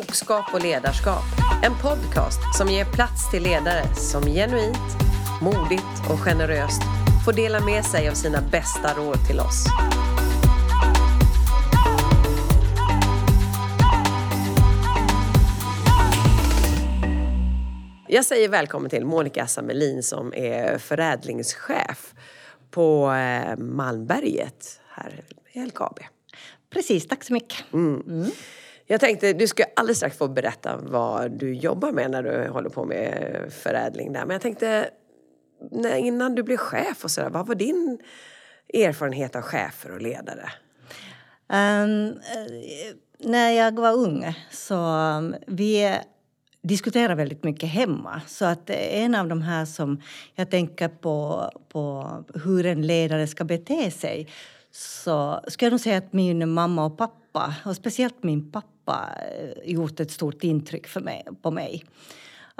Klokskap och ledarskap. En podcast som ger plats till ledare som genuint, modigt och generöst får dela med sig av sina bästa råd till oss. Jag säger välkommen till Monica Samelin som är förädlingschef på eh, Malmberget här i LKAB. Precis, tack så mycket. Mm. Jag tänkte, du ska alldeles strax få berätta vad du jobbar med när du håller på med förädling där. Men jag tänkte, när, innan du blev chef och sådär, vad var din erfarenhet av chefer och ledare? Um, när jag var ung så um, vi diskuterade väldigt mycket hemma. Så att en av de här som jag tänker på, på hur en ledare ska bete sig så skulle jag nog säga att min mamma och pappa, och speciellt min pappa, eh, gjort ett stort intryck för mig, på mig.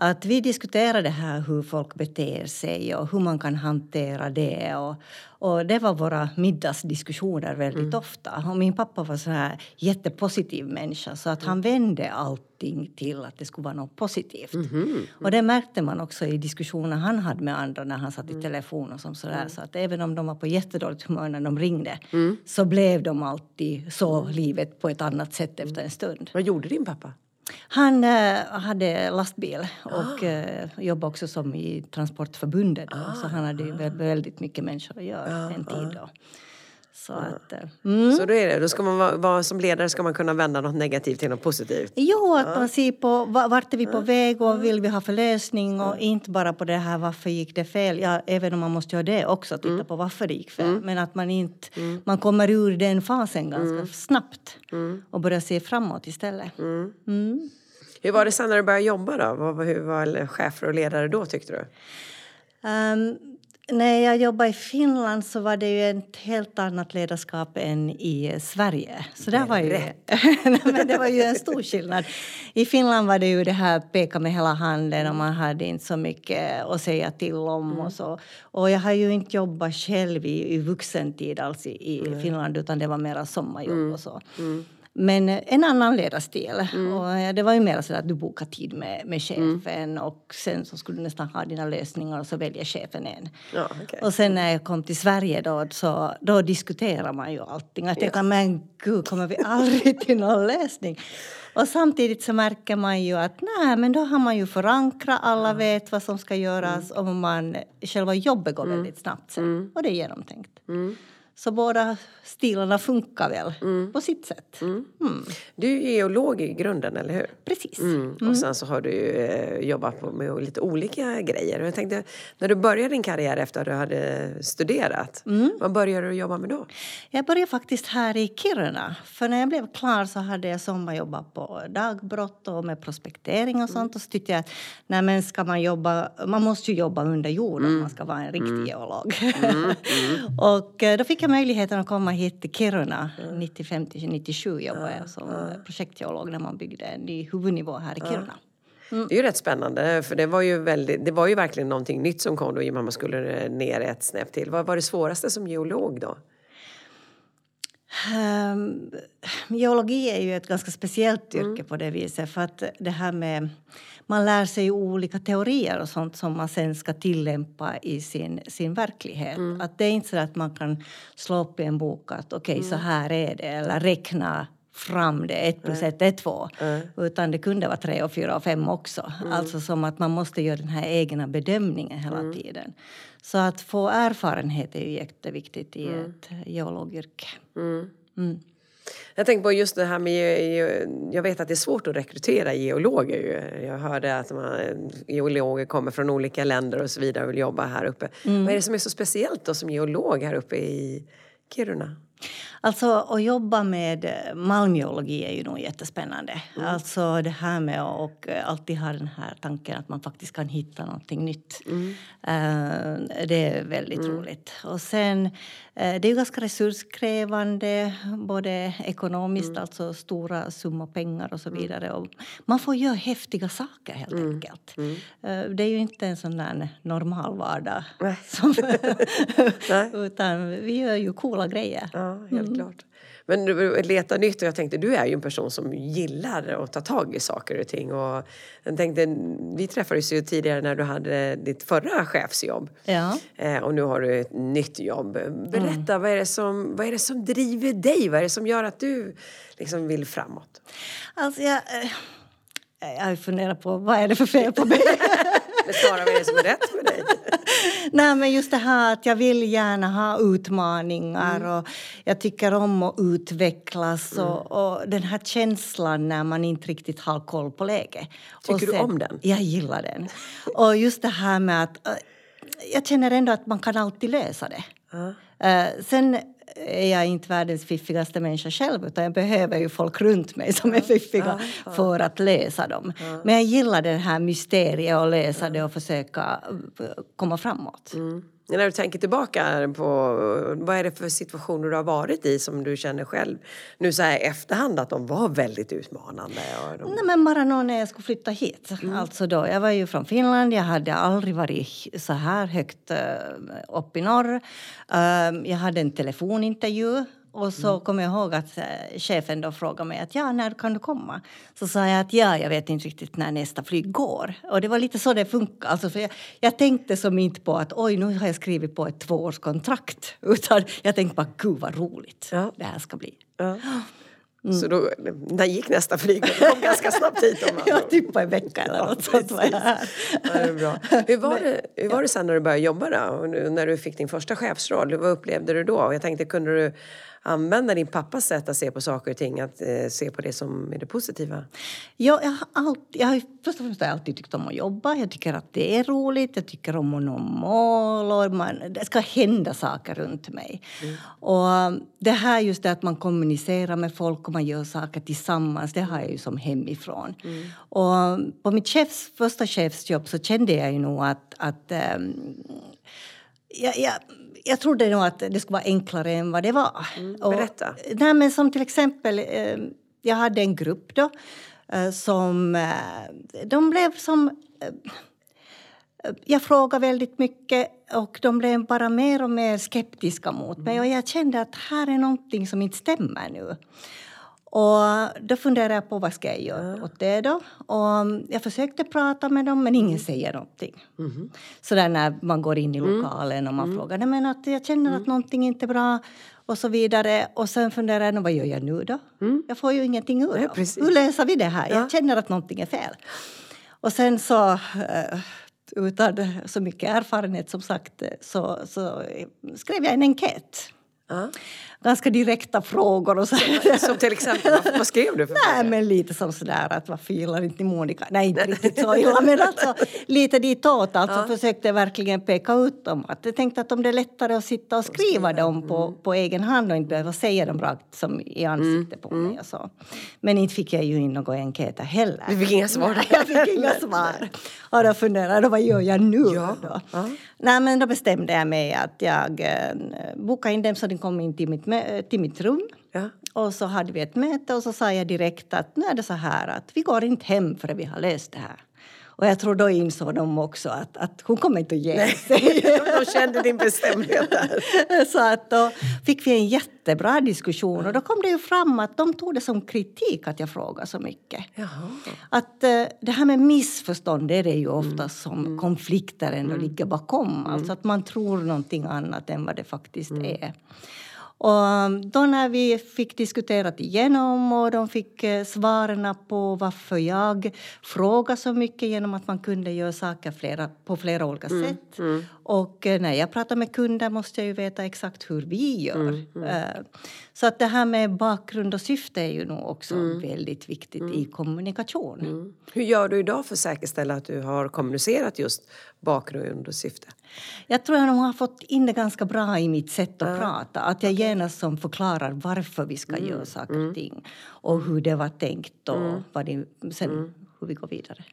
Att vi diskuterade här hur folk beter sig och hur man kan hantera det. Och, och det var våra middagsdiskussioner väldigt mm. ofta. Och min pappa var så här jättepositiv människa så att mm. han vände allting till att det skulle vara något positivt. Mm. Mm. Och det märkte man också i diskussioner han hade med andra när han satt i mm. telefon och som sådär. Mm. Så att även om de var på jättedåligt humör när de ringde så blev de alltid så livet på ett annat sätt efter en stund. Vad gjorde din pappa? Han äh, hade lastbil och ah. äh, jobbade också som i Transportförbundet. Ah. Så han hade ah. väldigt mycket människor att göra ah. en tid. Då. Så, att, eh, mm. så då är det, då ska man vara, vara, som ledare ska man kunna vända något negativt till något positivt? Jo, att man ser på vart är vi på väg och vad vill vi ha för lösning och inte bara på det här varför gick det fel. Ja, även om man måste göra det också, titta mm. på varför det gick fel. Mm. Men att man inte, mm. man kommer ur den fasen ganska mm. snabbt mm. och börjar se framåt istället. Hur var det sen när du började jobba då? Hur var chefer och ledare då tyckte du? Um, när jag jobbade i Finland så var det ju ett helt annat ledarskap än i Sverige. Så där var ju, men det var ju en stor skillnad. I Finland var det ju det här peka med hela handen och man hade inte så mycket att säga till om mm. och så. Och jag har ju inte jobbat själv i, i vuxentid alls i, i mm. Finland utan det var mera sommarjobb mm. och så. Mm. Men en annan ledarstil. Mm. Och det var ju mer så att du bokar tid med, med chefen mm. och sen så skulle du nästan ha dina lösningar och så väljer chefen en. Ja, okay. Och sen när jag kom till Sverige då, så, då diskuterar man ju allting. Att jag kan, men gud, kommer vi aldrig till någon lösning? Och samtidigt så märker man ju att nej, men då har man ju förankrat, alla vet vad som ska göras mm. och man, själva jobbet går mm. väldigt snabbt sen. Mm. Och det är genomtänkt. Så båda stilarna funkar väl mm. på sitt sätt. Mm. Mm. Du är geolog i grunden, eller hur? Precis. Mm. Och mm. sen så har du eh, jobbat med lite olika grejer. Jag tänkte, när du började din karriär efter att du hade studerat, mm. vad började du jobba med då? Jag började faktiskt här i Kiruna. För när jag blev klar så hade jag sommarjobbat på dagbrott och med prospektering och sånt. Och så tyckte jag att nej, men ska man jobba, man måste ju jobba under jord om man ska vara en riktig geolog. och eh, då fick jag möjligheten att komma hit till Kiruna. Mm. 95 97 jobbade jag som mm. projektgeolog när man byggde en ny huvudnivå här i Kiruna. Mm. Det är ju rätt spännande för det var ju, väldigt, det var ju verkligen någonting nytt som kom då i och med att man skulle ner ett snäpp till. Vad var det svåraste som geolog då? Um, geologi är ju ett ganska speciellt yrke mm. på det viset. För att det här med, man lär sig olika teorier och sånt som man sen ska tillämpa i sin, sin verklighet. Mm. Att det är inte så att man kan slå upp i en bok att okej, okay, mm. så här är det. Eller räkna fram det, ett plus ett är två. Utan det kunde vara tre och fyra och fem också. Mm. Alltså som att man måste göra den här egna bedömningen hela mm. tiden. Så att få erfarenhet är ju jätteviktigt i mm. ett geologyrke. Jag tänker på just det här med, jag vet att det är svårt att rekrytera geologer. Jag hörde att man, geologer kommer från olika länder och så vidare och vill jobba här uppe. Mm. Vad är det som är så speciellt då som geolog här uppe i Kiruna? Alltså att jobba med eh, malmgeologi är ju nog jättespännande. Mm. Alltså det här med att alltid ha den här tanken att man faktiskt kan hitta någonting nytt. Mm. Uh, det är väldigt mm. roligt. Och sen, uh, det är ganska resurskrävande, både ekonomiskt, mm. alltså stora summor pengar och så mm. vidare. Och man får göra häftiga saker helt mm. enkelt. Uh, det är ju inte en sån där normal vardag. Som, utan vi gör ju coola grejer. Ja, helt klart. Men du leta nytt och jag tänkte du är ju en person som gillar att ta tag i saker och ting. Och jag tänkte, vi träffades ju tidigare när du hade ditt förra chefsjobb. Ja. Eh, och nu har du ett nytt jobb. Berätta, vad, är det som, vad är det som driver dig? Vad är det som gör att du liksom vill framåt? Alltså jag, eh, jag funderar på vad är det för fel på mig? Snarare, vad är det som är rätt med dig? Nej, men just det här att jag vill gärna ha utmaningar Mm. och jag tycker om att utvecklas Mm. och, och den här känslan när man inte riktigt har koll på läget. Tycker Och du om den? Jag gillar den. Och just det här med att äh, jag känner ändå att man kan alltid lösa det. Ja. Eh, sen är jag inte världens fiffigaste människa själv utan jag behöver ju folk runt mig som är fiffiga för att lösa dem. Men jag gillar det här mysteriet och lösa det och försöka eh, komma framåt. Mm. När du tänker tillbaka på vad är det för situationer du har varit i som du känner själv nu så här efterhand att de var väldigt utmanande? De... Nej, men bara nog när jag skulle flytta hit. Alltså då, jag var ju från Finland, jag hade aldrig varit så här högt uh, upp i norr. Ehm, jag hade en telefonintervju och så kommer jag ihåg att eh, chefen då frågade mig att ja, när kan du komma? Så sa jag att ja, jag vet inte riktigt när nästa flyg går. Och det var lite så det funkade. Alltså, för jag, jag tänkte som inte på att oj, nu har jag skrivit på ett tvåårskontrakt. Utan jag tänkte bara, gud vad roligt Ja. det här ska bli. Ja. Så då, när gick nästa flyg? Det kom ganska snabbt hit. Om Ja, typ på en vecka eller något sånt var jag här. Ja, bra. Hur var det, hur var det sen när du började jobba då? Och nu, när du fick din första chefsroll? Vad upplevde du då? Jag tänkte, kunde du använda din pappas sätt att se på saker och ting? Att eh, se på det som är det positiva? Ja, jag har alltid, jag har, först och främst alltid tyckt om att jobba. Jag tycker att det är roligt. Jag tycker om att nå mål. Och man, det ska hända saker runt mig. Och um, det här just det att man kommunicerar med folk och man gör saker tillsammans, det har jag ju som hemifrån. Och um, på mitt chefs, första chefsjobb så kände jag ju nog att, att um, jag, jag, jag trodde nog att det skulle vara enklare än vad det var. Och- berätta. nej, men som till exempel, eh, jag hade en grupp då eh, som... Eh, de blev som... Eh, jag frågade väldigt mycket och de blev bara mer och mer skeptiska mot mig. Och jag kände att här är någonting som inte stämmer nu. Och då funderade jag på vad ska jag göra åt det då. Och jag försökte prata med dem men ingen säger någonting. Så där när man går in i lokalen och man frågar Nej, men att jag känner att någonting inte är bra och så vidare. Och sen funderar jag, "Nå, vad gör jag nu då? Jag får ju ingenting ur precis. Hur löser vi det här? Ja. Jag känner att någonting är fel. Och sen så, eh, utan så mycket erfarenhet som sagt, eh, så, så skrev jag en enkät. Ja. Ganska direkta frågor och så. Som till exempel, vad, vad skrev du för Nej, frågor? men lite som sådär att varför gillar inte ni Monica? Nej, inte riktigt så illa, men alltså lite ditåt. Alltså försökte jag verkligen peka ut dem. Att jag tänkte att om det är lättare att sitta och skriva dem på, på egen hand och inte behöva säga dem rakt som i ansiktet på mig och så. Men inte fick jag ju in några enkäter heller. Du fick inga svar Nej, jag fick inga svar. Och då funderade jag, vad gör jag nu Ja, då? ja. Nej, men då bestämde jag mig att jag eh, bokade in dem så de kom in till mitt, till mitt rum. Ja. Och så hade vi ett möte och så sa jag direkt att nu är det så här att vi går inte hem förrän vi har löst det här. Och jag tror då insåg de också att, att hon kommer inte att ge sig. De kände din bestämdhet där. så att då fick vi en jättebra diskussion och då kom det ju fram att de tog det som kritik att jag frågade så mycket. Jaha. Att eh, det här med missförstånd det är det ju ofta som konflikter ändå ligger bakom. Alltså att man tror någonting annat än vad det faktiskt är. Och då när vi fick diskuterat igenom och de fick eh, svaren på varför jag frågar så mycket genom att man kunde göra saker flera, på flera olika sätt. Och eh, när jag pratar med kunder måste jag ju veta exakt hur vi gör. Eh, Så att det här med bakgrund och syfte är ju nog också väldigt viktigt i kommunikation. Hur gör du idag för att säkerställa att du har kommunicerat just bakgrund och syfte? Jag tror jag nog har fått in det ganska bra i mitt sätt att prata. Att jag genast som förklarar varför vi ska göra saker och ting. Och hur det var tänkt och vad det, sen hur vi går vidare.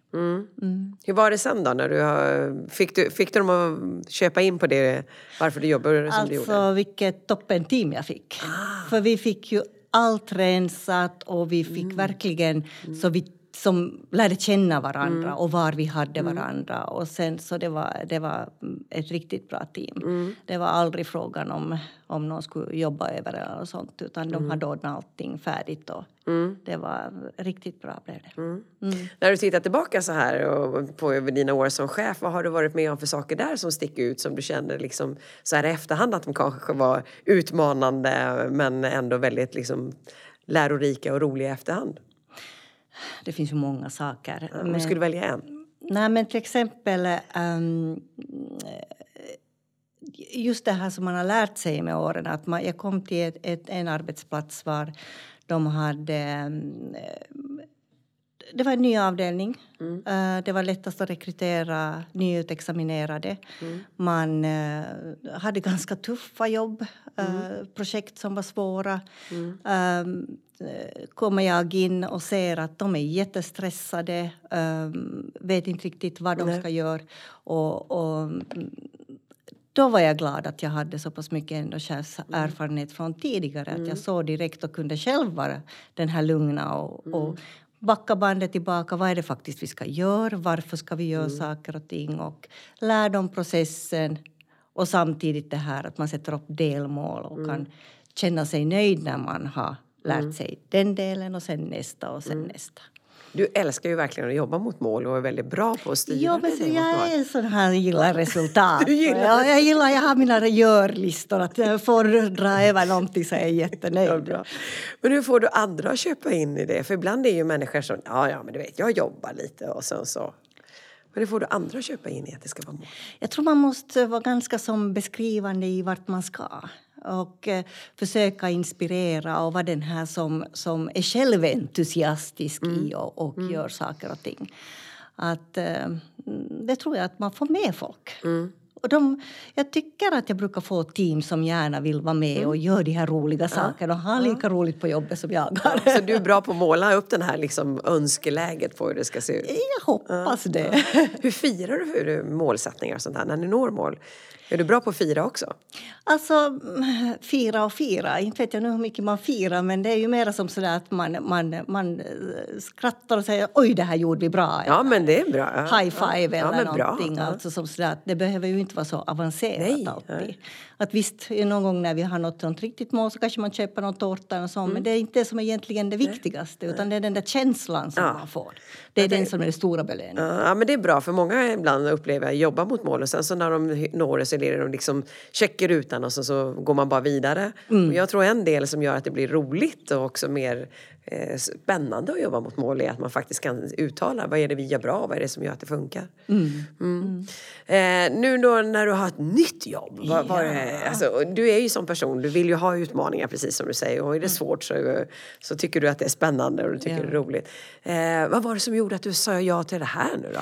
Hur var det sen då? När du har, fick, du, fick du dem att köpa in på det, varför du jobbar som du gjorde? Alltså vilket toppen-team jag fick. För vi fick ju allt rensat och vi fick verkligen så vi som lärde känna varandra och var vi hade varandra. Och sen, så det var, det var ett riktigt bra team. Det var aldrig frågan om, om någon skulle jobba över eller något sånt utan de hade ordnat allting färdigt och det var riktigt bra blev det. När du tittar tillbaka så här och på över dina år som chef, vad har du varit med om för saker där som sticker ut som du känner liksom så här i efterhand att de kanske var utmanande men ändå väldigt liksom lärorika och roliga i efterhand? Det finns ju många saker. Om du skulle välja en? Nej, men till exempel um, just det här som man har lärt sig med åren. Att man, jag kom till ett, ett, en arbetsplats var de hade... Um, det var en ny avdelning. Mm. Uh, det var lättast att rekrytera nyutexaminerade. Mm. Man uh, hade ganska tuffa jobb, uh, projekt som var svåra. Um, kommer jag in och ser att de är jättestressade, um, vet inte riktigt vad de ska göra. Och, och, då var jag glad att jag hade så pass mycket ändå erfarenhet från tidigare. Mm. Att jag såg direkt och kunde själv vara den här lugna och, mm. och backa bandet tillbaka. Vad är det faktiskt vi ska göra? Varför ska vi göra mm. saker och ting? Och lär dem processen. Och samtidigt det här att man sätter upp delmål och mm. kan känna sig nöjd när man har lärt mm. sig den delen och sen nästa och sen mm. nästa. Du älskar ju verkligen att jobba mot mål och är väldigt bra på att styra ja, men Jag är sån här gillar resultat. du gillar jag, jag gillar, jag har mina görlistor, att jag får dra över någonting så är jag jättenöjd. Ja, bra. Men hur får du andra att köpa in i det? För ibland är ju människor som, ja ja men du vet jag jobbar lite och sen så men det får du andra köpa in i att det ska vara mål? Jag tror man måste vara ganska som beskrivande i vart man ska och eh, försöka inspirera och vara den här som, som är själventusiastisk mm. i och, och mm. gör saker och ting. Att, eh, det tror jag att man får med folk. Mm. Och de, jag tycker att jag brukar få team som gärna vill vara med mm. och göra de här roliga sakerna och ha lika roligt på jobbet som jag har. Så du är bra på att måla upp den här liksom önskeläget på hur det ska se ut? Jag hoppas det. Hur firar du för målsättningar och sånt här när ni når mål? Är du bra på att fira också? Alltså, fira och fira. Inte vet jag nu hur mycket man firar men det är ju mer som sådär att man, man, man skrattar och säger oj det här gjorde vi bra. Ja men det är bra. Ja. High five ja, eller ja, någonting. Bra. Alltså, som sådär, det behöver ju inte vara så avancerat Nej, alltid. Att visst, någon gång när vi har nått något riktigt mål så kanske man köper någon tårta och så, mm. men det är inte det som är egentligen det viktigaste Nej. utan det är den där känslan som man får. Det är den som är den stora belöningen. Ja men det är bra för många ibland upplever jag jobbar mot mål och sen så när de når det så är det de liksom checkar rutan och så, så går man bara vidare. Mm. Och jag tror en del som gör att det blir roligt och också mer eh, spännande att jobba mot mål är att man faktiskt kan uttala vad är det vi gör bra, vad är det som gör att det funkar. Mm. Mm. Eh, nu då när du har ett nytt jobb, vad, vad är, alltså, du är ju som person, du vill ju ha utmaningar precis som du säger och är det mm. svårt så, så tycker du att det är spännande och du tycker ja. det är roligt. Eh, vad var det som gjorde att du sa ja till det här nu då?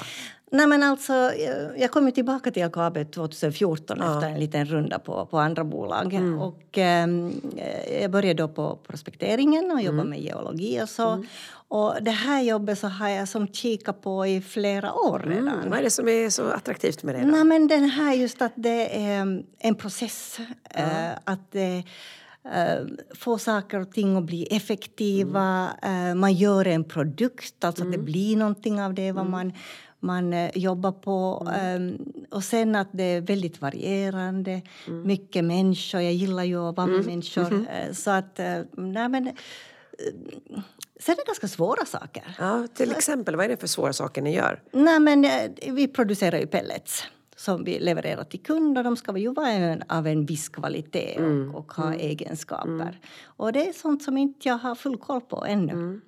Nej, men alltså, jag kom tillbaka till LKAB 2014 ja. efter en liten runda på, på andra bolag. Mm. Och, eh, jag började då på prospekteringen och jobbade mm. med geologi och så. Mm. Och det här jobbet så har jag som kikat på i flera år mm. redan. Vad är det som är så attraktivt med det? Då? Nej, men den här just att det är en process. Äh, att det, Uh, få saker och ting att bli effektiva. Mm. Uh, man gör en produkt, alltså mm. att det blir någonting av det vad mm. man man eh, jobbar på. Mm. Um, och sen att det är väldigt varierande, mm. mycket människor. Jag gillar ju att vara med mm. människor. Mm. Så att, uh, nej men... Sen är det ganska svåra saker. Ja, till exempel, vad är det för svåra saker ni gör? Nej men vi producerar ju pellets som vi levererar till kunder. De ska ju vara en, av en viss kvalitet och, mm. och ha mm. egenskaper. Mm. Och det är sånt som inte jag har full koll på ännu.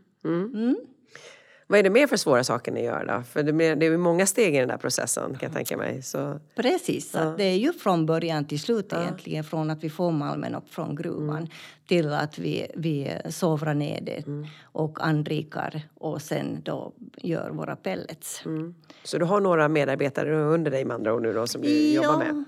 Vad är det mer för svåra saker ni gör då? För det är, det är många steg i den där processen kan jag tänka mig. Så. Precis, ja. det är ju från början till slut ja. egentligen. Från att vi får malmen upp från gruvan mm. till att vi, vi sovrar ner det mm. och anrikar och sen då gör våra pellets. Mm. Så du har några medarbetare under dig med andra ord nu då som du ja, jobbar med?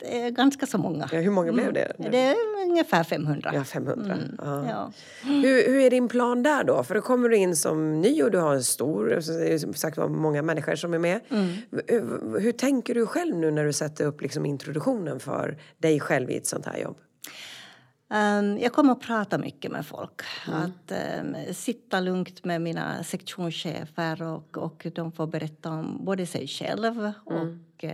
Är ganska så många. Ja, hur många blev det? Mm. Det är ungefär 500. Ja, 500. Mm. Ja. Hur, hur är din plan där då? För då kommer du in som ny och du har en stor, som sagt var många människor som är med. Mm. Hur, hur, tänker du själv nu när du sätter upp liksom introduktionen för dig själv i ett sånt här jobb? Um, jag kommer att prata mycket med folk. Mm. Att um, sitta lugnt med mina sektionschefer och, och de får berätta om både sig själv mm. och uh,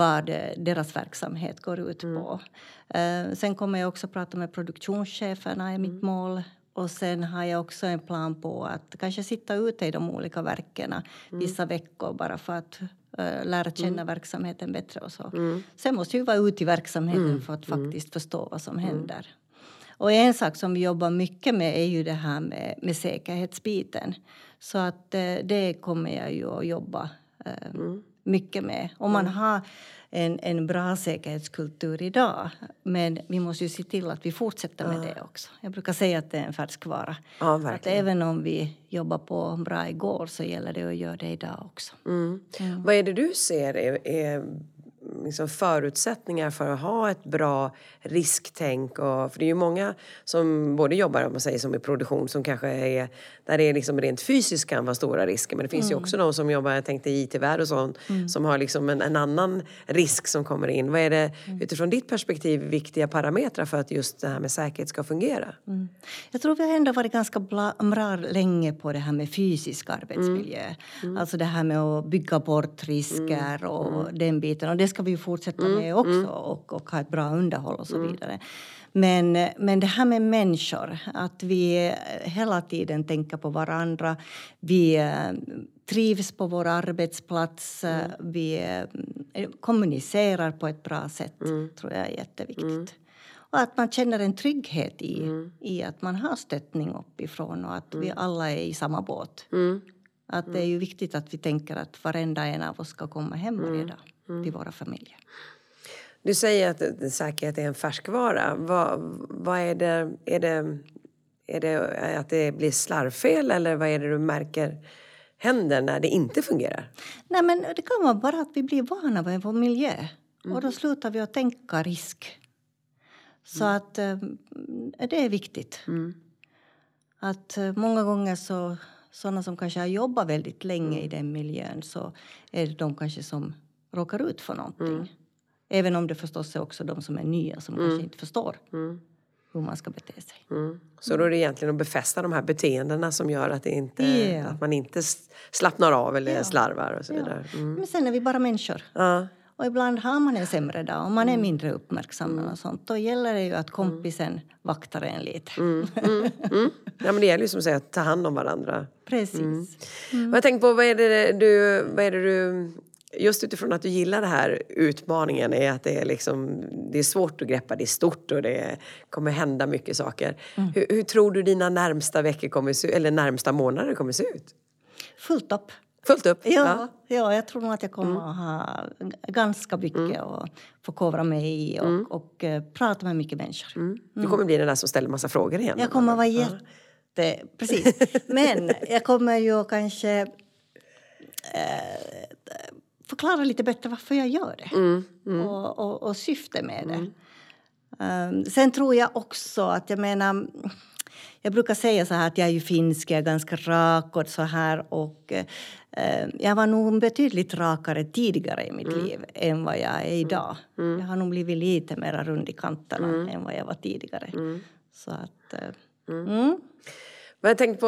vad deras verksamhet går ut mm. på. Uh, sen kommer jag också prata med produktionscheferna, är mitt mm. mål. Och sen har jag också en plan på att kanske sitta ute i de olika verken mm. vissa veckor bara för att uh, lära känna mm. verksamheten bättre och så. Mm. Sen måste vi vara ute i verksamheten mm. för att mm. faktiskt förstå vad som mm. händer. Och en sak som vi jobbar mycket med är ju det här med, med säkerhetsbiten. Så att uh, det kommer jag ju att jobba uh, mycket med. Om man har en, en bra säkerhetskultur idag. Men vi måste ju se till att vi fortsätter med ja. det också. Jag brukar säga att det är en färskvara. Ja, att även om vi jobbar på bra igår så gäller det att göra det idag också. Mm. Mm. Vad är det du ser är, är liksom förutsättningar för att ha ett bra risktänk. Och, för det är ju många som både jobbar om man säger, som i produktion som kanske är där det är liksom rent fysiskt kan vara stora risker. Men det finns mm. ju också de som jobbar, jag tänkte i IT-värld och sånt, mm. som har liksom en, en, annan risk som kommer in. Vad är det mm. utifrån ditt perspektiv viktiga parametrar för att just det här med säkerhet ska fungera? Mm. Jag tror vi har ändå varit ganska bra länge på det här med fysisk arbetsmiljö. Mm. Mm. Alltså det här med att bygga bort risker och den biten. Och det ska vi fortsätta med också och, och ha ett bra underhåll och så vidare. Men, men det här med människor, att vi hela tiden tänker på varandra. Vi eh, trivs på vår arbetsplats. Mm. Vi eh, kommunicerar på ett bra sätt, mm. tror jag är jätteviktigt. Mm. Och att man känner en trygghet i, mm. i att man har stöttning uppifrån och att vi mm. alla är i samma båt. Mm. Att det är ju viktigt att vi tänker att varenda en av oss ska komma hem redan till våra familjer. Du säger att säkerhet är en färskvara. Vad, vad är, det, är, det, är det att det blir slarvfel eller vad är det du märker händer när det inte fungerar? Nej, men det kan vara bara att vi blir vana vid vår miljö mm. och då slutar vi att tänka risk. Så mm. att äh, det är viktigt. Mm. Att äh, många gånger så sådana som kanske har jobbat väldigt länge i mm. den miljön så är det de kanske som råkar ut för någonting. Mm. Även om det förstås är också de som är nya som mm. kanske inte förstår mm. hur man ska bete sig. Mm. Så då är det egentligen att befästa de här beteendena som gör att, inte, yeah. att man inte slappnar av eller yeah. slarvar och så vidare. Mm. Men sen är vi bara människor. Ja. Och ibland har man en sämre dag och man är mm. mindre uppmärksam mm. och sånt. Då gäller det ju att kompisen vaktar en lite. Mm. Mm. Mm. Ja men det gäller ju som att säga att ta hand om varandra. Precis. Mm. Mm. Jag tänkte på, vad är det du, vad är det du just utifrån att du gillar den här utmaningen är att det är, liksom, det är svårt att greppa, det är stort och det kommer hända mycket saker. Mm. Hur, hur, tror du dina närmsta veckor kommer se, eller närmsta månader kommer se ut? Fullt upp. Fullt upp? Ja, ja. ja jag tror nog att jag kommer mm. att ha ganska mycket mm. att förkovra mig i och, mm. och, och uh, prata med mycket människor. Mm. Du kommer bli den där som ställer massa frågor igen? Jag kommer vara jätte... Precis. Men jag kommer ju kanske... Uh, förklara lite bättre varför jag gör det mm, mm. Och, och, och syftet med det. Um, sen tror jag också att jag menar jag brukar säga så här att jag är ju finsk, jag är ganska rak och så här och eh, jag var nog betydligt rakare tidigare i mitt mm. liv än vad jag är idag. Mm. Jag har nog blivit lite mer rund i kanterna mm. än vad jag var tidigare. Mm. Så att... Eh, mm. Men jag tänkte på,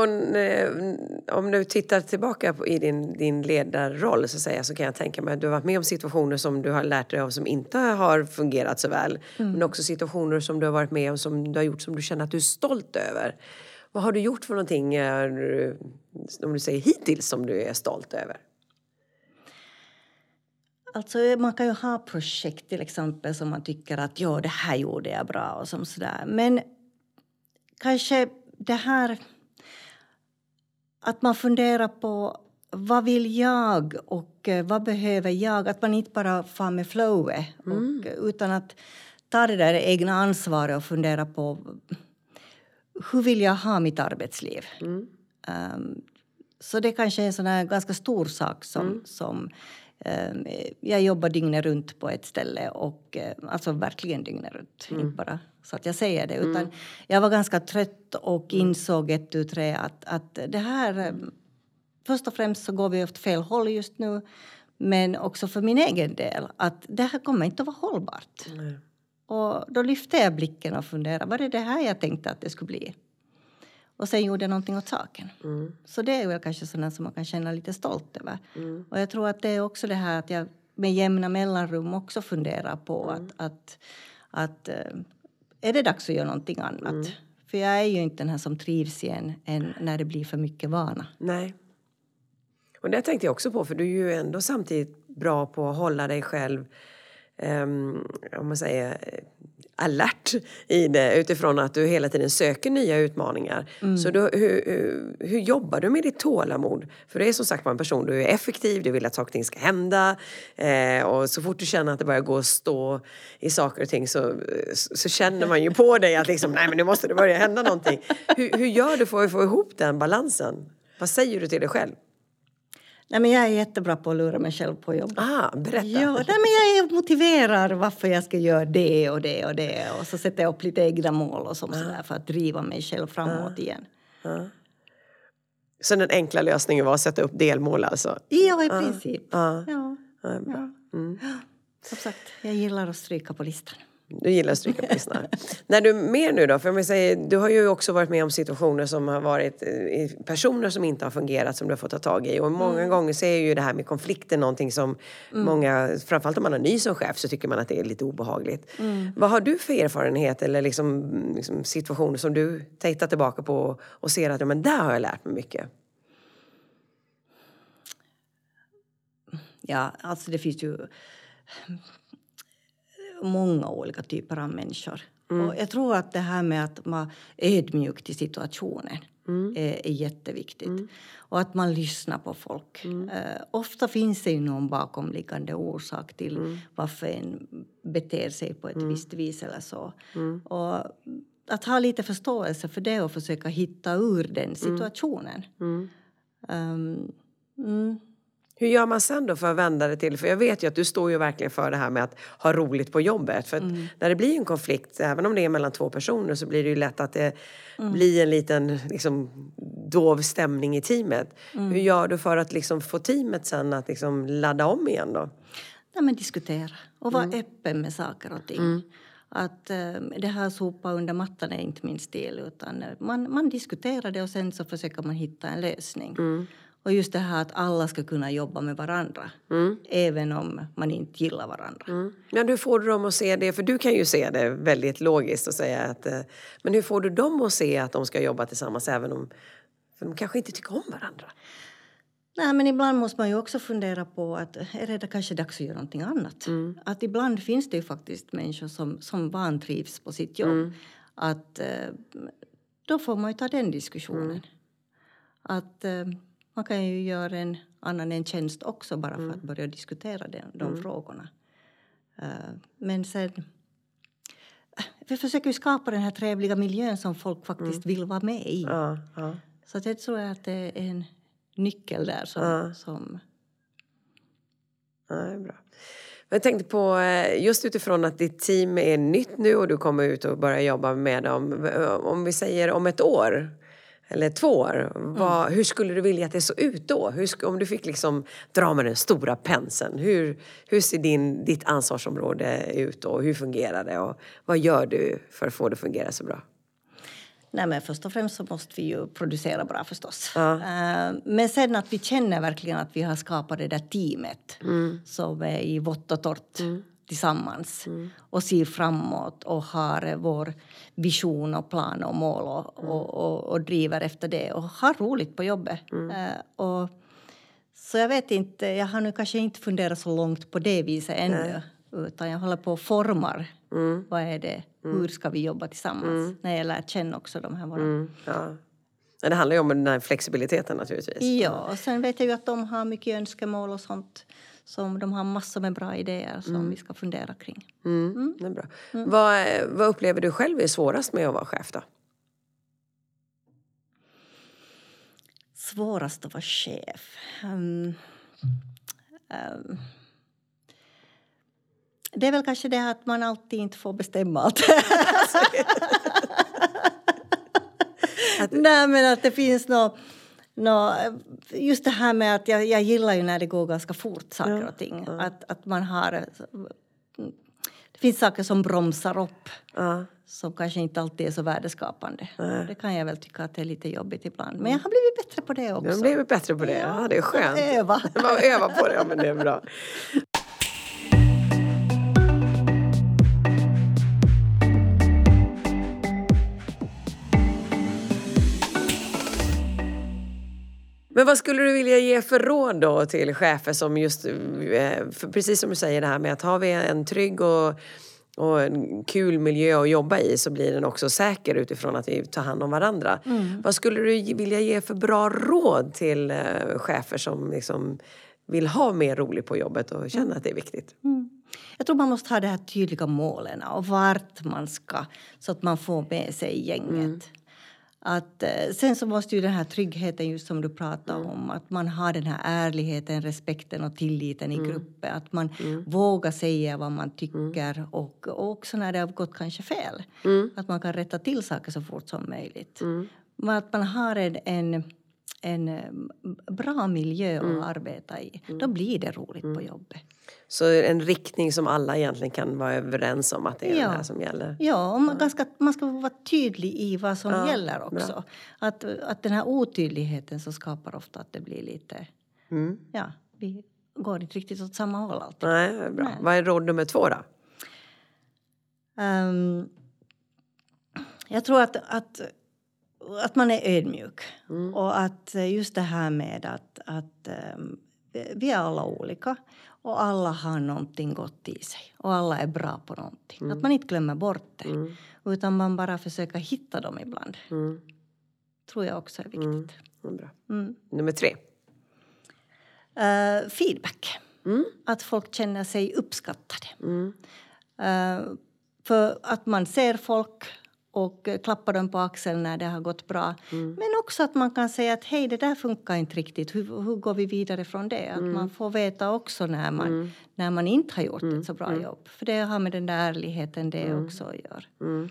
om du tittar tillbaka på, i din, din ledarroll så, säga, så kan jag tänka mig att du har varit med om situationer som du har lärt dig av som inte har fungerat så väl. Mm. Men också situationer som du har varit med om som du har gjort som du känner att du är stolt över. Vad har du gjort för någonting, eh, om du säger hittills, som du är stolt över? Alltså, man kan ju ha projekt till exempel som man tycker att ja, det här gjorde jag bra och som sådär. Men kanske det här att man funderar på vad vill jag och eh, vad behöver jag? Att man inte bara far med flowet mm. utan att ta det där egna ansvaret och fundera på hur vill jag ha mitt arbetsliv? Mm. Um, så det kanske är en sån ganska stor sak som, mm. som jag jobbar dygnet runt på ett ställe och uh, alltså verkligen dygnet runt, mm. inte bara så att jag säger det. Utan mm. Jag var ganska trött och mm. insåg ett tu tre att, att det här... Eh, först och främst så går vi åt fel håll just nu. Men också för min egen del att det här kommer inte att vara hållbart. Mm. Och då lyfte jag blicken och funderade, var det det här jag tänkte att det skulle bli? Och sen gjorde jag någonting åt saken. Mm. Så det är väl kanske sådant som man kan känna lite stolt över. Mm. Och jag tror att det är också det här att jag med jämna mellanrum också funderar på Mm. att, att, att eh, är det dags att göra någonting annat? Mm. För jag är ju inte den här som trivs igen än när det blir för mycket vana. Nej. Och det tänkte jag också på, för du är ju ändå samtidigt bra på att hålla dig själv um, om man säger alert i det utifrån att du hela tiden söker nya utmaningar. Så då, hur, hur, hur jobbar du med ditt tålamod? För det är som sagt en person, du är effektiv, du vill att saker och ting ska hända eh, och så fort du känner att det börjar gå att stå i saker och ting så, så känner man ju på dig att liksom, nej men nu måste det börja hända någonting. Hur, hur gör du för att få ihop den balansen? Vad säger du till dig själv? Nej, men jag är jättebra på att lura mig själv på jobb. Ah, berätta! Ja, nej, men jag motiverar varför jag ska göra det och det och det och så sätter jag upp lite egna mål och som sådär för att driva mig själv framåt igen. Så den enkla lösningen var att sätta upp delmål alltså? Ja, i princip. Ja. Ja. Ja, bra. Mm. Som sagt, jag gillar att stryka på listan. Du gillar att stryka på. När du mer nu då, för man säger, du har ju också varit med om situationer som har varit eh, personer som inte har fungerat som du har fått ta tag i och många gånger så är ju det här med konflikter någonting som många, framförallt om man är ny som chef så tycker man att det är lite obehagligt. Vad har du för erfarenhet eller liksom, liksom situationer som du tittar tillbaka på och ser att ja, men där har jag lärt mig mycket? Ja, alltså det finns ju många olika typer av människor. Och jag tror att det här med att man är ödmjuk till situationen är, är jätteviktigt. Och att man lyssnar på folk. Eh, ofta finns det ju någon bakomliggande orsak till varför en beter sig på ett visst vis eller så. Och att ha lite förståelse för det och försöka hitta ur den situationen. Mm. Hur gör man sen då för att vända det till, för jag vet ju att du står ju verkligen för det här med att ha roligt på jobbet. För att när det blir en konflikt, även om det är mellan två personer så blir det ju lätt att det blir en liten liksom, dov stämning i teamet. Hur gör du för att liksom, få teamet sen att liksom, ladda om igen då? Nej, men diskutera och vara öppen med saker och ting. Att eh, det här sopa under mattan är inte min stil utan eh, man, man diskuterar det och sen så försöker man hitta en lösning. Och just det här att alla ska kunna jobba med varandra även om man inte gillar varandra. Mm. Men hur får du dem att se det? För du kan ju se det väldigt logiskt och säga att... eh, Men hur får du dem att se att de ska jobba tillsammans även om... För de kanske inte tycker om varandra. Nej, men ibland måste man ju också fundera på att är det kanske dags att göra någonting annat? Att ibland finns det ju faktiskt människor som, som vantrivs på sitt jobb. Att eh, då får man ju ta den diskussionen. Att eh, man kan ju göra en annan en tjänst också bara för att börja diskutera den, de frågorna. Eh, men sen vi försöker ju skapa den här trevliga miljön som folk faktiskt vill vara med i. Ja, ja. Så att jag tror att det är en nyckel där som... Ja. som Ja, det är bra. Jag tänkte på, eh, just utifrån att ditt team är nytt nu och du kommer ut och börjar jobba med dem. Om vi säger om ett år eller två år, vad, hur skulle du vilja att det såg ut då? Hur, om du fick liksom dra med den stora penseln, hur, hur ser din, ditt ansvarsområde ut då? Hur fungerar det? Och vad gör du för att få det att fungera så bra? nej men först och främst så måste vi ju producera bra förstås. Ja. Eh, men sen att vi känner verkligen att vi har skapat det där teamet som är i vått och torrt tillsammans och ser framåt och har vår vision och plan och mål och, och, och, och driver efter det och har roligt på jobbet. Eh, och, så jag vet inte, jag har nu kanske inte funderat så långt på det viset ännu. Utan jag håller på och formar. Vad är det? Hur ska vi jobba tillsammans? När jag lärt känna också de här våra... Mm, ja. Det handlar ju om den här flexibiliteten naturligtvis. Ja, och sen vet jag ju att de har mycket önskemål och sånt. Som de har massor med bra idéer som vi ska fundera kring. Mm, Det är bra. Vad, vad upplever du själv är svårast med att vara chef då? Svårast att vara chef? Ehm, ehm, det är väl kanske det att man alltid inte får bestämma allt. Nej, men att det finns något... Nå, just det här med att jag, jag gillar ju när det går ganska fort saker och ting. Att, att man har... Det finns saker som bromsar upp. Ja. Som kanske inte alltid är så värdeskapande. Det kan jag väl tycka att det är lite jobbigt ibland. Men jag har blivit bättre på det också. Du har blivit bättre på det. Ja, det är skönt. Öva. Övar på det, ja, men det är bra. Men vad skulle du vilja ge för råd då till chefer som just, eh, för precis som du säger det här med att har vi en trygg och, och en kul miljö att jobba i så blir den också säker utifrån att vi tar hand om varandra. Vad skulle du vilja ge för bra råd till eh, chefer som liksom vill ha mer roligt på jobbet och känner att det är viktigt? Jag tror man måste ha de här tydliga målen och vart man ska så att man får med sig gänget. Att, eh, sen så måste ju den här tryggheten, just som du pratade om, att man har den här ärligheten, respekten och tilliten i gruppen. Att man vågar säga vad man tycker och, och också när det har gått kanske fel. Att man kan rätta till saker så fort som möjligt. Men att man har en, en, en eh, bra miljö att arbeta i. Då blir det roligt på jobbet. Så en riktning som alla egentligen kan vara överens om att det är Ja. det här som gäller. Ja, och man, ganska, man ska vara tydlig i vad som Ja, gäller också. Att, att den här otydligheten så skapar ofta att det blir lite... Mm. Ja, vi går inte riktigt åt samma håll alltid. Nej, bra. Nej. Vad är råd nummer två då? Ehm, jag tror att, att, att man är ödmjuk. Och att just det här med att, att ehm, vi är alla olika och alla har någonting gott i sig och alla är bra på någonting. Att man inte glömmer bort det utan man bara försöker hitta dem ibland. Mm. tror jag också är viktigt. Mm, Bra. Mm. Nummer tre. Eh, feedback. Mm. Att folk känner sig uppskattade. Mm. Eh, för att man ser folk och eh, klappar dem på axeln när det har gått bra. Mm. Men också att man kan säga att hej, det där funkar inte riktigt. Hur, hur går vi vidare från det? Att Mm. man får veta också när man, när man inte har gjort ett så bra jobb. För det har med den där ärligheten det också att göra. Mm.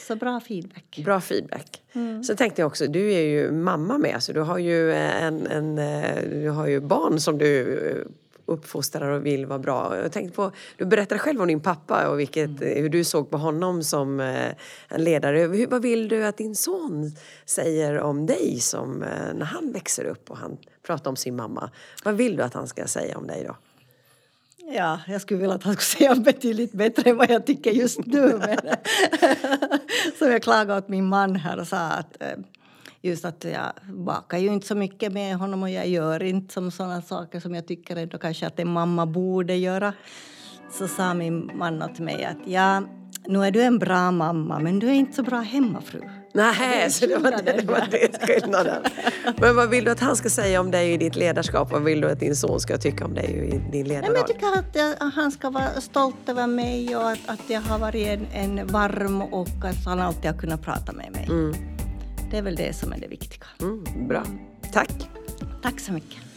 Så bra feedback. Bra feedback. Mm. Sen tänkte jag också, du är ju mamma med så du har ju, en, en, eh, du har ju barn som du eh, uppfostrar och vill vara bra. Jag tänkte på, du berättade själv om din pappa och vilket, Mm. hur du såg på honom som eh, en ledare. Hur, vad vill du att din son säger om dig som, eh, när han växer upp och han pratar om sin mamma? Vad vill du att han ska säga om dig då? Ja, jag skulle vilja att han skulle säga betydligt bättre än vad jag tycker just nu. Men som jag klagade åt min man här och sa att eh, just att jag bakar ju inte så mycket med honom och jag gör inte som sådana saker som jag tycker ändå kanske att en mamma borde göra. Så sa min man åt mig att ja, nu är du en bra mamma men du är inte så bra hemmafru. Nej, så det var det, det, var det skillnaden. Men vad vill du att han ska säga om dig i ditt ledarskap? Vad vill du att din son ska tycka om dig i din ledarroll? jag tycker att jag, han ska vara stolt över mig och att, att jag har varit en, en varm och att han alltid har kunnat prata med mig. Det är väl det som är det viktiga. Mm, bra. Tack. Tack så mycket.